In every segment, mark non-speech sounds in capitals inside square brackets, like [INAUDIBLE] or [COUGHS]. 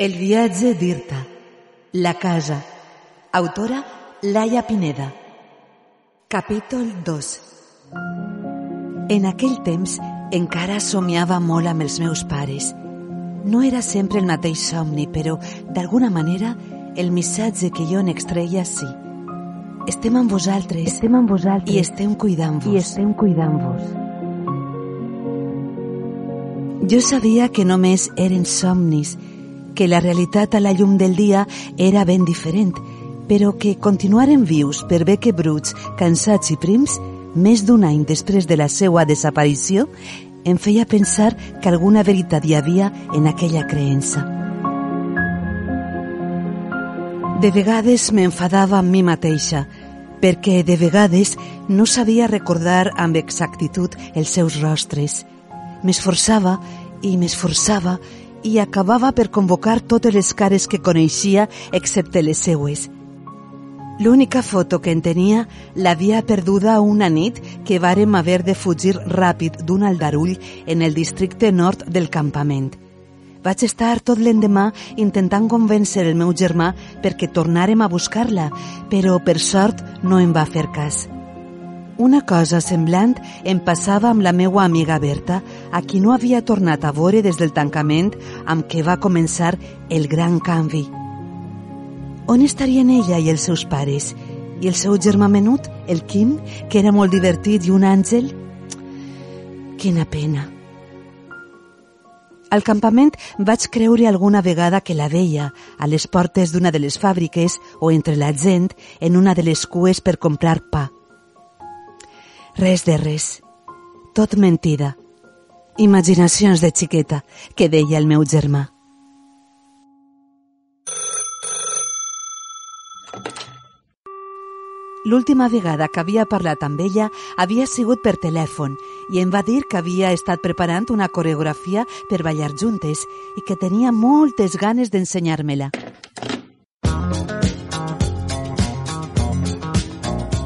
El viatge d'Irta. La casa. Autora Laia Pineda. Capítol 2. En aquell temps encara somiava molt amb els meus pares. No era sempre el mateix somni, però d'alguna manera el missatge que jo n'extreia sí. Estem amb vosaltres. Estem amb vosaltres. I estem cuidant-vos. I estem cuidant-vos. Jo sabia que només eren somnis, que la realitat a la llum del dia era ben diferent, però que continuaren vius per bé que bruts, cansats i prims, més d'un any després de la seva desaparició, em feia pensar que alguna veritat hi havia en aquella creença. De vegades m'enfadava amb mi mateixa, perquè de vegades no sabia recordar amb exactitud els seus rostres. M'esforçava i m'esforçava i acabava per convocar totes les cares que coneixia excepte les seues. L'única foto que en tenia l'havia perduda una nit que vàrem haver de fugir ràpid d'un aldarull en el districte nord del campament. Vaig estar tot l'endemà intentant convèncer el meu germà perquè tornàrem a buscar-la, però per sort no em va fer cas. Una cosa semblant em passava amb la meua amiga Berta, a qui no havia tornat a veure des del tancament amb què va començar el gran canvi. On estarien ella i els seus pares? I el seu germà menut, el Kim, que era molt divertit i un àngel? Quina pena. Al campament vaig creure alguna vegada que la veia a les portes d'una de les fàbriques o entre la gent en una de les cues per comprar pa. Res de res. Tot mentida. Imaginacions de xiqueta, que deia el meu germà. L'última vegada que havia parlat amb ella havia sigut per telèfon i em va dir que havia estat preparant una coreografia per ballar juntes i que tenia moltes ganes d'ensenyar-me-la.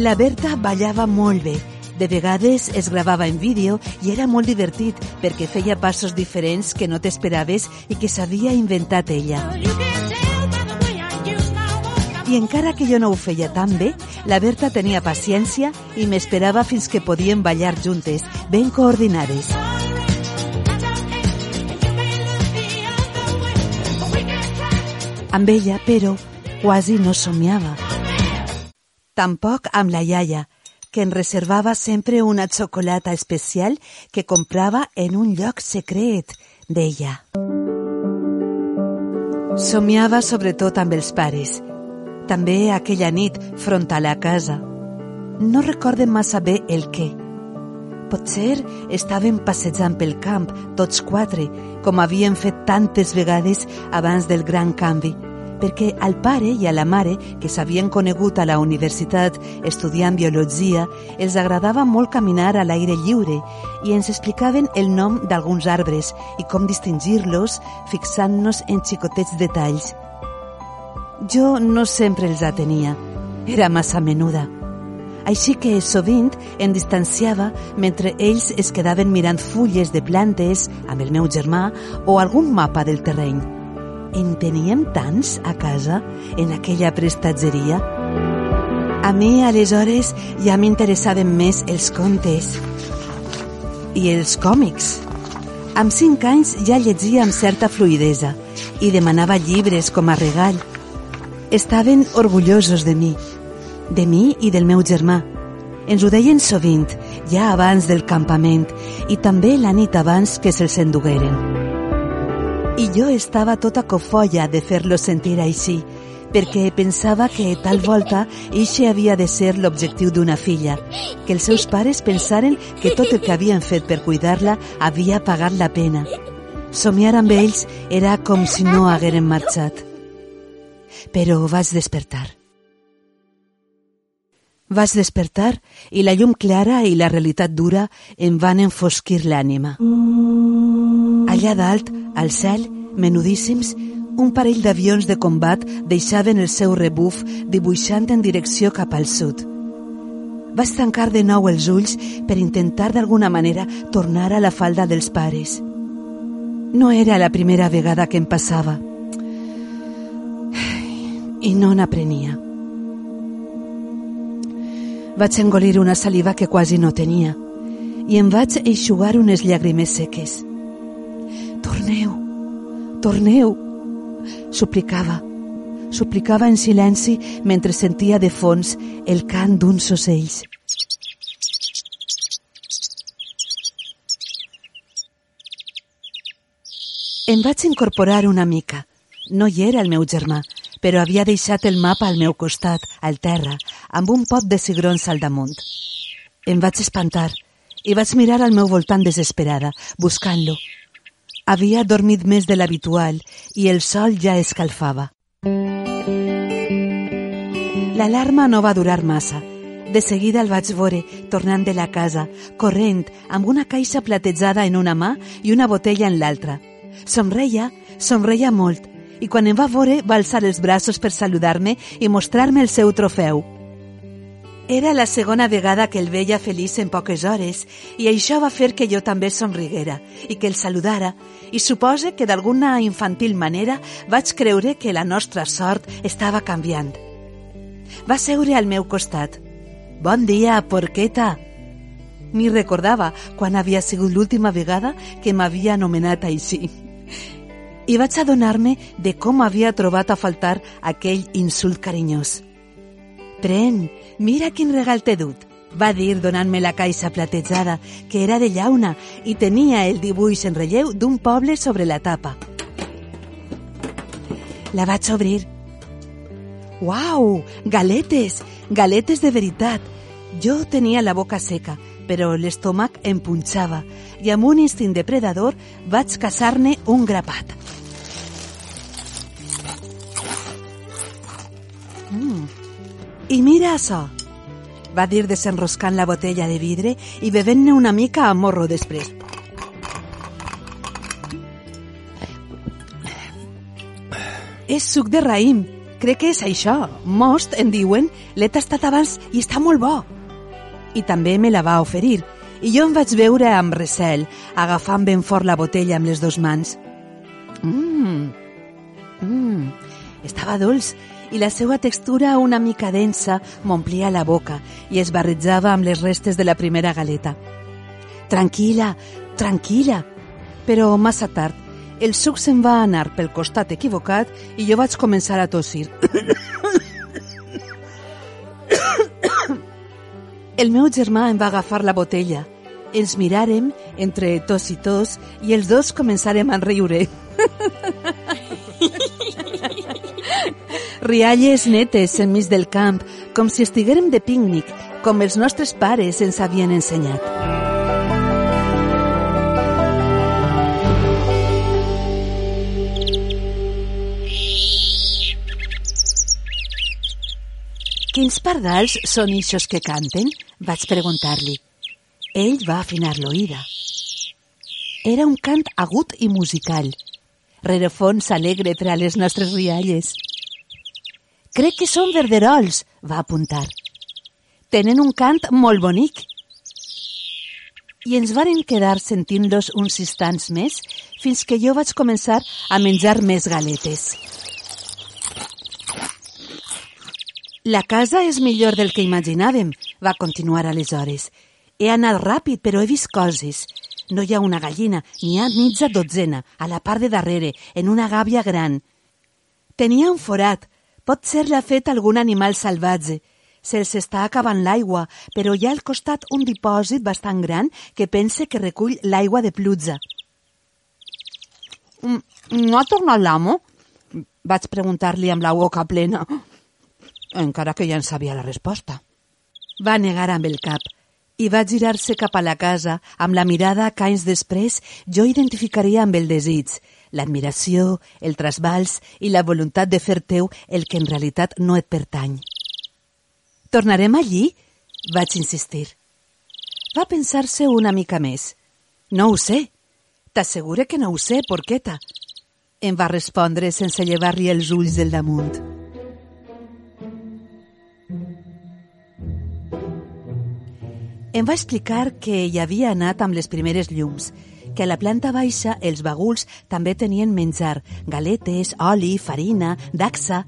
La Berta ballava molt bé. De vegades es gravava en vídeo i era molt divertit perquè feia passos diferents que no t'esperaves i que s'havia inventat ella. I encara que jo no ho feia tan bé, la Berta tenia paciència i m'esperava fins que podíem ballar juntes, ben coordinades. Amb ella, però, quasi no somiava. Tampoc amb la iaia, que en reservava sempre una xocolata especial que comprava en un lloc secret d'ella. Somiava sobretot amb els pares, també aquella nit front a la casa. No recorde massa bé el què. Potser estàvem passejant pel camp, tots quatre, com havíem fet tantes vegades abans del gran canvi, perquè al pare i a la mare, que s'havien conegut a la universitat estudiant biologia, els agradava molt caminar a l'aire lliure i ens explicaven el nom d'alguns arbres i com distingir-los fixant-nos en xicotets detalls. Jo no sempre els atenia, era massa menuda. Així que sovint em distanciava mentre ells es quedaven mirant fulles de plantes amb el meu germà o algun mapa del terreny. En teníem tants a casa, en aquella prestatgeria? A mi, aleshores, ja m'interessaven més els contes i els còmics. Amb cinc anys ja llegia amb certa fluidesa i demanava llibres com a regal. Estaven orgullosos de mi, de mi i del meu germà. Ens ho deien sovint, ja abans del campament i també la nit abans que se'ls endugueren. I jo estava tota cofolla de fer-lo sentir així, perquè pensava que tal volta eixe havia de ser l'objectiu d'una filla, que els seus pares pensaren que tot el que havien fet per cuidar-la havia pagat la pena. Somiar amb ells era com si no hagueren marxat. Però vaig despertar. Vaig despertar i la llum clara i la realitat dura em van enfosquir l'ànima. Allà dalt, al cel, menudíssims, un parell d'avions de combat deixaven el seu rebuf dibuixant en direcció cap al sud. Vaig tancar de nou els ulls per intentar d'alguna manera tornar a la falda dels pares. No era la primera vegada que em passava. i no n'aprenia. Vaig engolir una saliva que quasi no tenia i em vaig eixugar unes llàgrimes seques. Torneu, suplicava. Suplicava en silenci mentre sentia de fons el cant d'uns ocells. Em vaig incorporar una mica. No hi era el meu germà, però havia deixat el mapa al meu costat, al terra, amb un pot de cigrons al damunt. Em vaig espantar i vaig mirar al meu voltant desesperada, buscant-lo. Havia dormit més de l'habitual i el sol ja escalfava. L'alarma no va durar massa. De seguida el vaig veure, tornant de la casa, corrent, amb una caixa platejada en una mà i una botella en l'altra. Somreia, somreia molt, i quan em va veure va alçar els braços per saludar-me i mostrar-me el seu trofeu. Era la segona vegada que el veia feliç en poques hores i això va fer que jo també somriguera i que el saludara i supose que d'alguna infantil manera vaig creure que la nostra sort estava canviant. Va seure al meu costat. Bon dia, porqueta! M'hi recordava quan havia sigut l'última vegada que m'havia anomenat així i vaig adonar-me de com havia trobat a faltar aquell insult carinyós. Pren, mira quin regal t'he dut, va dir donant-me la caixa platejada, que era de llauna i tenia el dibuix en relleu d'un poble sobre la tapa. La vaig obrir. Uau, galetes, galetes de veritat. Jo tenia la boca seca, però l'estómac em punxava i amb un instint depredador vaig caçar-ne un grapat. Mm. I mira això, va dir desenroscant la botella de vidre i bevent-ne una mica a morro després. És suc de raïm. Crec que és això. Most, en diuen, l'he tastat abans i està molt bo. I també me la va oferir. I jo em vaig veure amb recel, agafant ben fort la botella amb les dues mans. Mmm, mmm, estava dolç i la seva textura una mica densa m'omplia la boca i es barrejava amb les restes de la primera galeta. Tranquil·la, tranquil·la. Però massa tard, el suc se'n va anar pel costat equivocat i jo vaig començar a tossir. [COUGHS] El meu germà em va agafar la botella. Ens miràrem entre tos i tos i els dos començarem a riure. [LAUGHS] Rialles netes enmig del camp, com si estiguérem de pícnic, com els nostres pares ens havien ensenyat. Quins pardals són ixos que canten? Vaig preguntar-li. Ell va afinar l'oïda. Era un cant agut i musical. Rerefons alegre per a les nostres rialles. Crec que són verderols, va apuntar. Tenen un cant molt bonic. I ens varen quedar sentint-los uns instants més fins que jo vaig començar a menjar més galetes. La casa és millor del que imaginàvem, va continuar aleshores. He anat ràpid, però he vist coses. No hi ha una gallina, n'hi ha mitja dotzena, a la part de darrere, en una gàbia gran. Tenia un forat. Pot ser l'ha fet algun animal salvatge. Se'ls està acabant l'aigua, però hi ha al costat un dipòsit bastant gran que pense que recull l'aigua de pluja. Mm, no ha tornat l'amo? Vaig preguntar-li amb la boca plena encara que ja en sabia la resposta. Va negar amb el cap i va girar-se cap a la casa amb la mirada que anys després jo identificaria amb el desig, l'admiració, el trasbals i la voluntat de fer teu el que en realitat no et pertany. Tornarem allí? Vaig insistir. Va pensar-se una mica més. No ho sé. T'assegure que no ho sé, porqueta. Em va respondre sense llevar-li els ulls del damunt. Em va explicar que hi havia anat amb les primeres llums, que a la planta baixa els baguls també tenien menjar, galetes, oli, farina, daxa,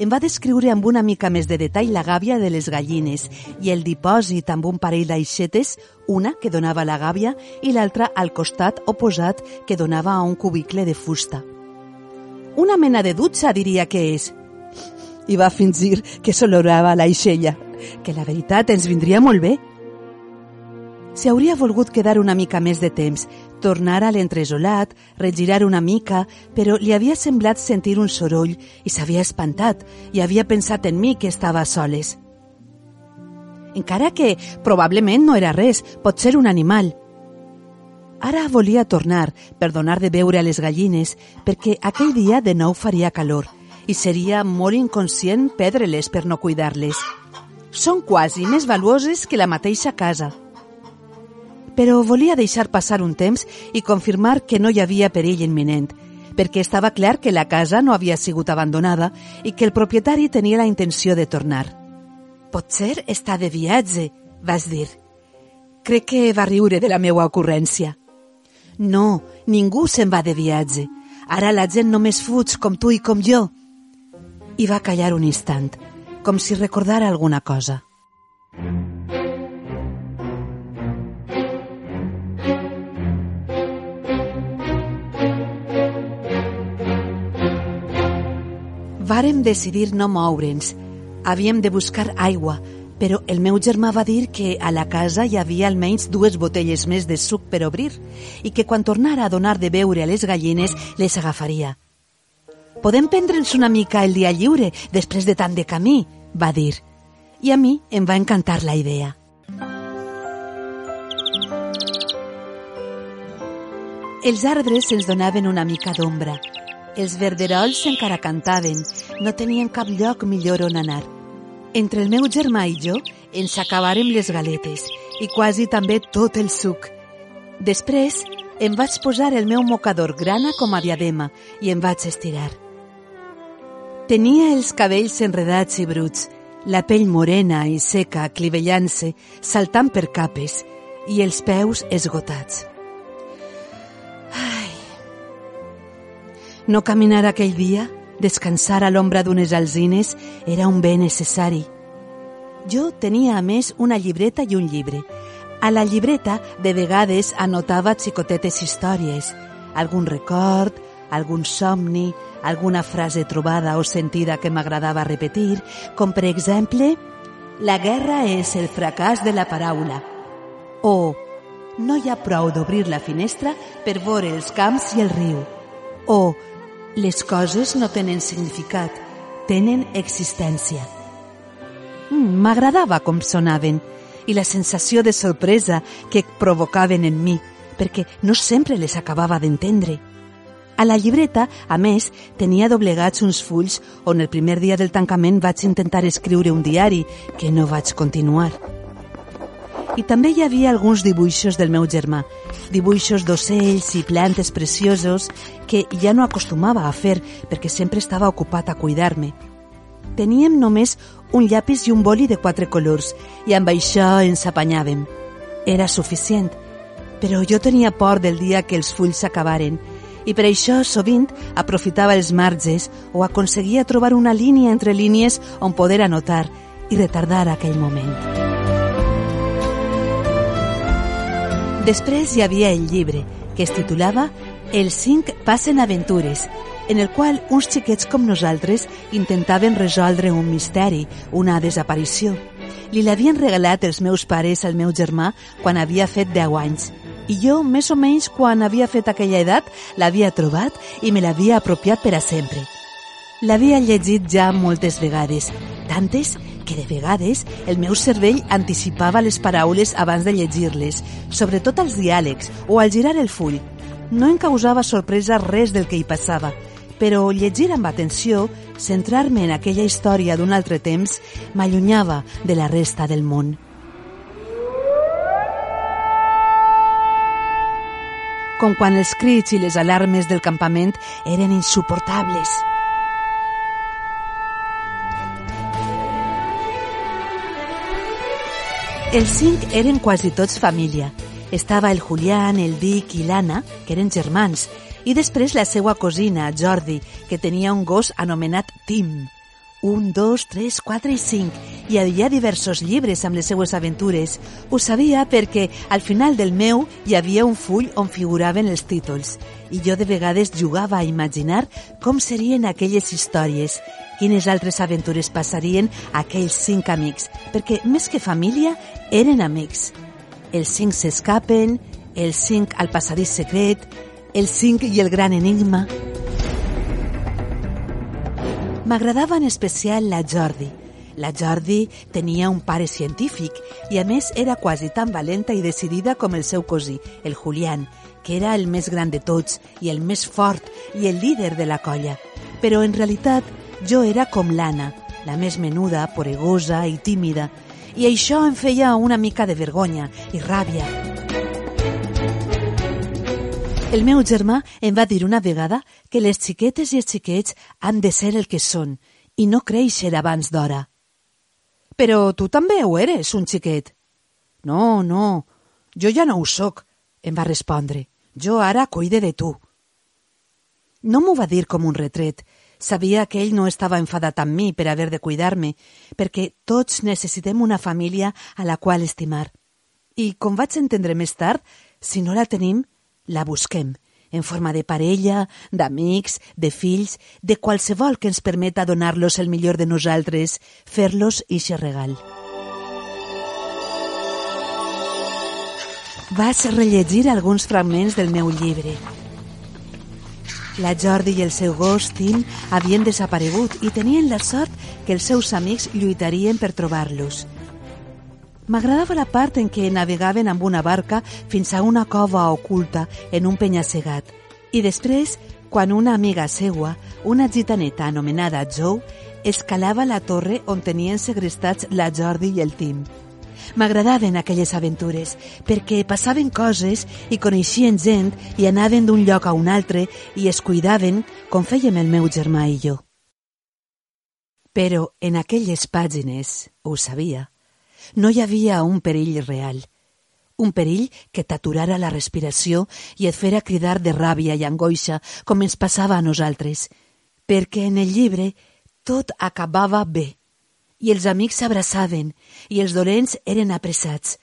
em va descriure amb una mica més de detall la gàbia de les gallines i el dipòsit amb un parell d'aixetes, una que donava la gàbia i l'altra al costat oposat que donava a un cubicle de fusta. Una mena de dutxa diria que és. I va fingir que s'olorava l'aixella, que la veritat ens vindria molt bé. Si hauria volgut quedar una mica més de temps, tornar a l'entresolat, regirar una mica, però li havia semblat sentir un soroll i s'havia espantat i havia pensat en mi que estava a soles. Encara que probablement no era res, pot ser un animal. Ara volia tornar per donar de beure a les gallines perquè aquell dia de nou faria calor i seria molt inconscient perdre-les per no cuidar-les. Són quasi més valuoses que la mateixa casa però volia deixar passar un temps i confirmar que no hi havia perill imminent, perquè estava clar que la casa no havia sigut abandonada i que el propietari tenia la intenció de tornar. Potser està de viatge, vas dir. Crec que va riure de la meva ocurrència. No, ningú se'n va de viatge. Ara la gent només fuig com tu i com jo. I va callar un instant, com si recordara alguna cosa. Vàrem decidir no moure'ns. Havíem de buscar aigua, però el meu germà va dir que a la casa hi havia almenys dues botelles més de suc per obrir i que quan tornara a donar de beure a les gallines les agafaria. Podem prendre'ns una mica el dia lliure després de tant de camí, va dir. I a mi em va encantar la idea. Els arbres ens donaven una mica d'ombra els verderols encara cantaven, no tenien cap lloc millor on anar. Entre el meu germà i jo ens acabàrem les galetes i quasi també tot el suc. Després em vaig posar el meu mocador grana com a diadema i em vaig estirar. Tenia els cabells enredats i bruts, la pell morena i seca clivellant-se, saltant per capes, i els peus esgotats. No caminar aquell dia, descansar a l'ombra d'unes alzines, era un bé necessari. Jo tenia, a més, una llibreta i un llibre. A la llibreta, de vegades, anotava xicotetes històries, algun record, algun somni, alguna frase trobada o sentida que m'agradava repetir, com per exemple, la guerra és el fracàs de la paraula, o no hi ha prou d'obrir la finestra per veure els camps i el riu, o les coses no tenen significat, tenen existència. Mm, m'agradava com sonaven i la sensació de sorpresa que provocaven en mi, perquè no sempre les acabava d'entendre. A la llibreta, a més, tenia doblegats uns fulls on el primer dia del tancament vaig intentar escriure un diari que no vaig continuar. I també hi havia alguns dibuixos del meu germà, dibuixos d'ocells i plantes preciosos que ja no acostumava a fer perquè sempre estava ocupat a cuidar-me. Teníem només un llapis i un boli de quatre colors i amb això ens apanyàvem. Era suficient, però jo tenia por del dia que els fulls s'acabaren i per això sovint aprofitava els marges o aconseguia trobar una línia entre línies on poder anotar i retardar aquell moment. Després hi havia el llibre, que es titulava Els cinc passen aventures, en el qual uns xiquets com nosaltres intentaven resoldre un misteri, una desaparició. Li l'havien regalat els meus pares al meu germà quan havia fet 10 anys. I jo, més o menys, quan havia fet aquella edat, l'havia trobat i me l'havia apropiat per a sempre. L'havia llegit ja moltes vegades, tantes que de vegades el meu cervell anticipava les paraules abans de llegir-les, sobretot els diàlegs o al girar el full. No em causava sorpresa res del que hi passava, però llegir amb atenció, centrar-me en aquella història d'un altre temps, m'allunyava de la resta del món. Com quan els crits i les alarmes del campament eren insuportables. Els cinc eren quasi tots família. Estava el Julián, el Dick i l'Anna, que eren germans, i després la seva cosina, Jordi, que tenia un gos anomenat Tim. un, dos, tres, quatre i cinc. Hi havia diversos llibres amb les seues aventures. Ho sabia perquè al final del meu hi havia un full on figuraven els títols i jo de vegades jugava a imaginar com serien aquelles històries, quines altres aventures passarien aquells cinc amics, perquè més que família eren amics. Els cinc s'escapen, els cinc al passadís secret, els cinc i el gran enigma. M'agradava en especial la Jordi. La Jordi tenia un pare científic i a més era quasi tan valenta i decidida com el seu cosí, el Julián, que era el més gran de tots i el més fort i el líder de la colla. Però en realitat jo era com l'Anna, la més menuda, poregosa i tímida, i això em feia una mica de vergonya i ràbia. El meu germà em va dir una vegada que les xiquetes i els xiquets han de ser el que són i no créixer abans d'hora. Però tu també ho eres, un xiquet. No, no, jo ja no ho sóc, em va respondre. Jo ara cuide de tu. No m'ho va dir com un retret. Sabia que ell no estava enfadat amb mi per haver de cuidar-me, perquè tots necessitem una família a la qual estimar. I, com vaig entendre més tard, si no la tenim, la busquem, en forma de parella, d'amics, de fills, de qualsevol que ens permeta donar-los el millor de nosaltres, fer-los ixe regal. Vaig rellegir alguns fragments del meu llibre. La Jordi i el seu gos, Tim, havien desaparegut i tenien la sort que els seus amics lluitarien per trobar-los. M'agradava la part en què navegaven amb una barca fins a una cova oculta en un penya-segat. I després, quan una amiga seua, una gitaneta anomenada Joe, escalava la torre on tenien segrestats la Jordi i el Tim. M'agradaven aquelles aventures, perquè passaven coses i coneixien gent i anaven d'un lloc a un altre i es cuidaven com fèiem el meu germà i jo. Però en aquelles pàgines, ho sabia, no hi havia un perill real. Un perill que t'aturara la respiració i et fera cridar de ràbia i angoixa, com ens passava a nosaltres. Perquè en el llibre tot acabava bé. I els amics s'abraçaven i els dolents eren apressats.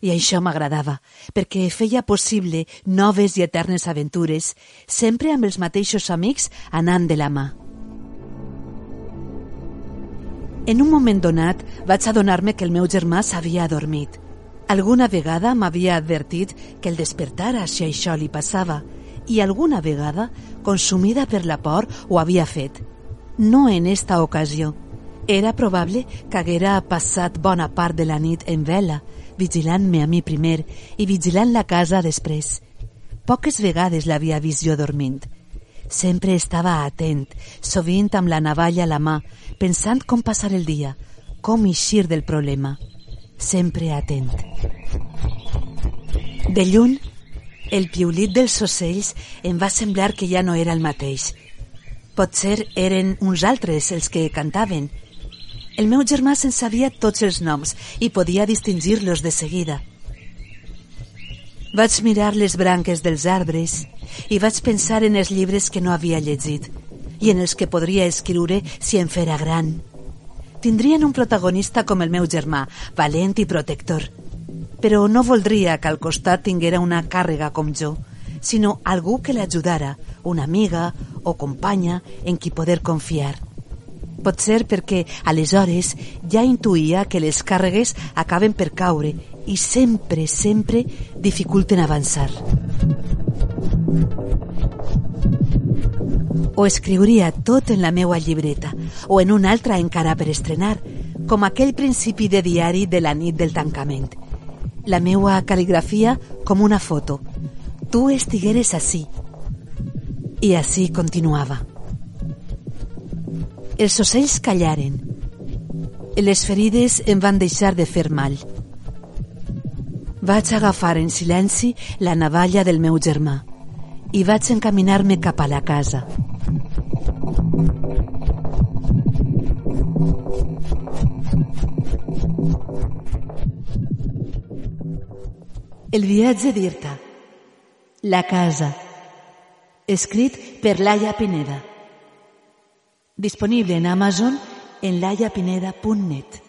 I això m'agradava, perquè feia possible noves i eternes aventures, sempre amb els mateixos amics anant de la mà. En un moment donat vaig adonar-me que el meu germà s'havia adormit. Alguna vegada m'havia advertit que el despertara si això li passava i alguna vegada, consumida per la por, ho havia fet. No en esta ocasió. Era probable que haguera passat bona part de la nit en vela, vigilant-me a mi primer i vigilant la casa després. Poques vegades l'havia vist jo dormint. Sempre estava atent, sovint amb la navalla a la mà, pensant com passar el dia, com eixir del problema. Sempre atent. De lluny, el piulit dels ocells em va semblar que ja no era el mateix. Potser eren uns altres els que cantaven. El meu germà se'n sabia tots els noms i podia distingir-los de seguida. Vaig mirar les branques dels arbres i vaig pensar en els llibres que no havia llegit i en els que podria escriure si em fera gran. Tindrien un protagonista com el meu germà, valent i protector. Però no voldria que al costat tinguera una càrrega com jo, sinó algú que l'ajudara, una amiga o companya en qui poder confiar. Pot ser perquè aleshores ja intuïa que les càrregues acaben per caure i sempre, sempre dificulten avançar. O escriuria tot en la meua llibreta o en una altra encara per estrenar, com aquell principi de diari de la nit del tancament. La meua cal·ligrafia com una foto. Tu estigueres així. I així continuava. Els ocells callaren. Les ferides em van deixar de fer mal. Vaig agafar en silenci la navalla del meu germà i vaig encaminar-me cap a la casa. El viatge d'Irta. La casa. Escrit per Laia Pineda. Disponible en Amazon en laiapineda.net.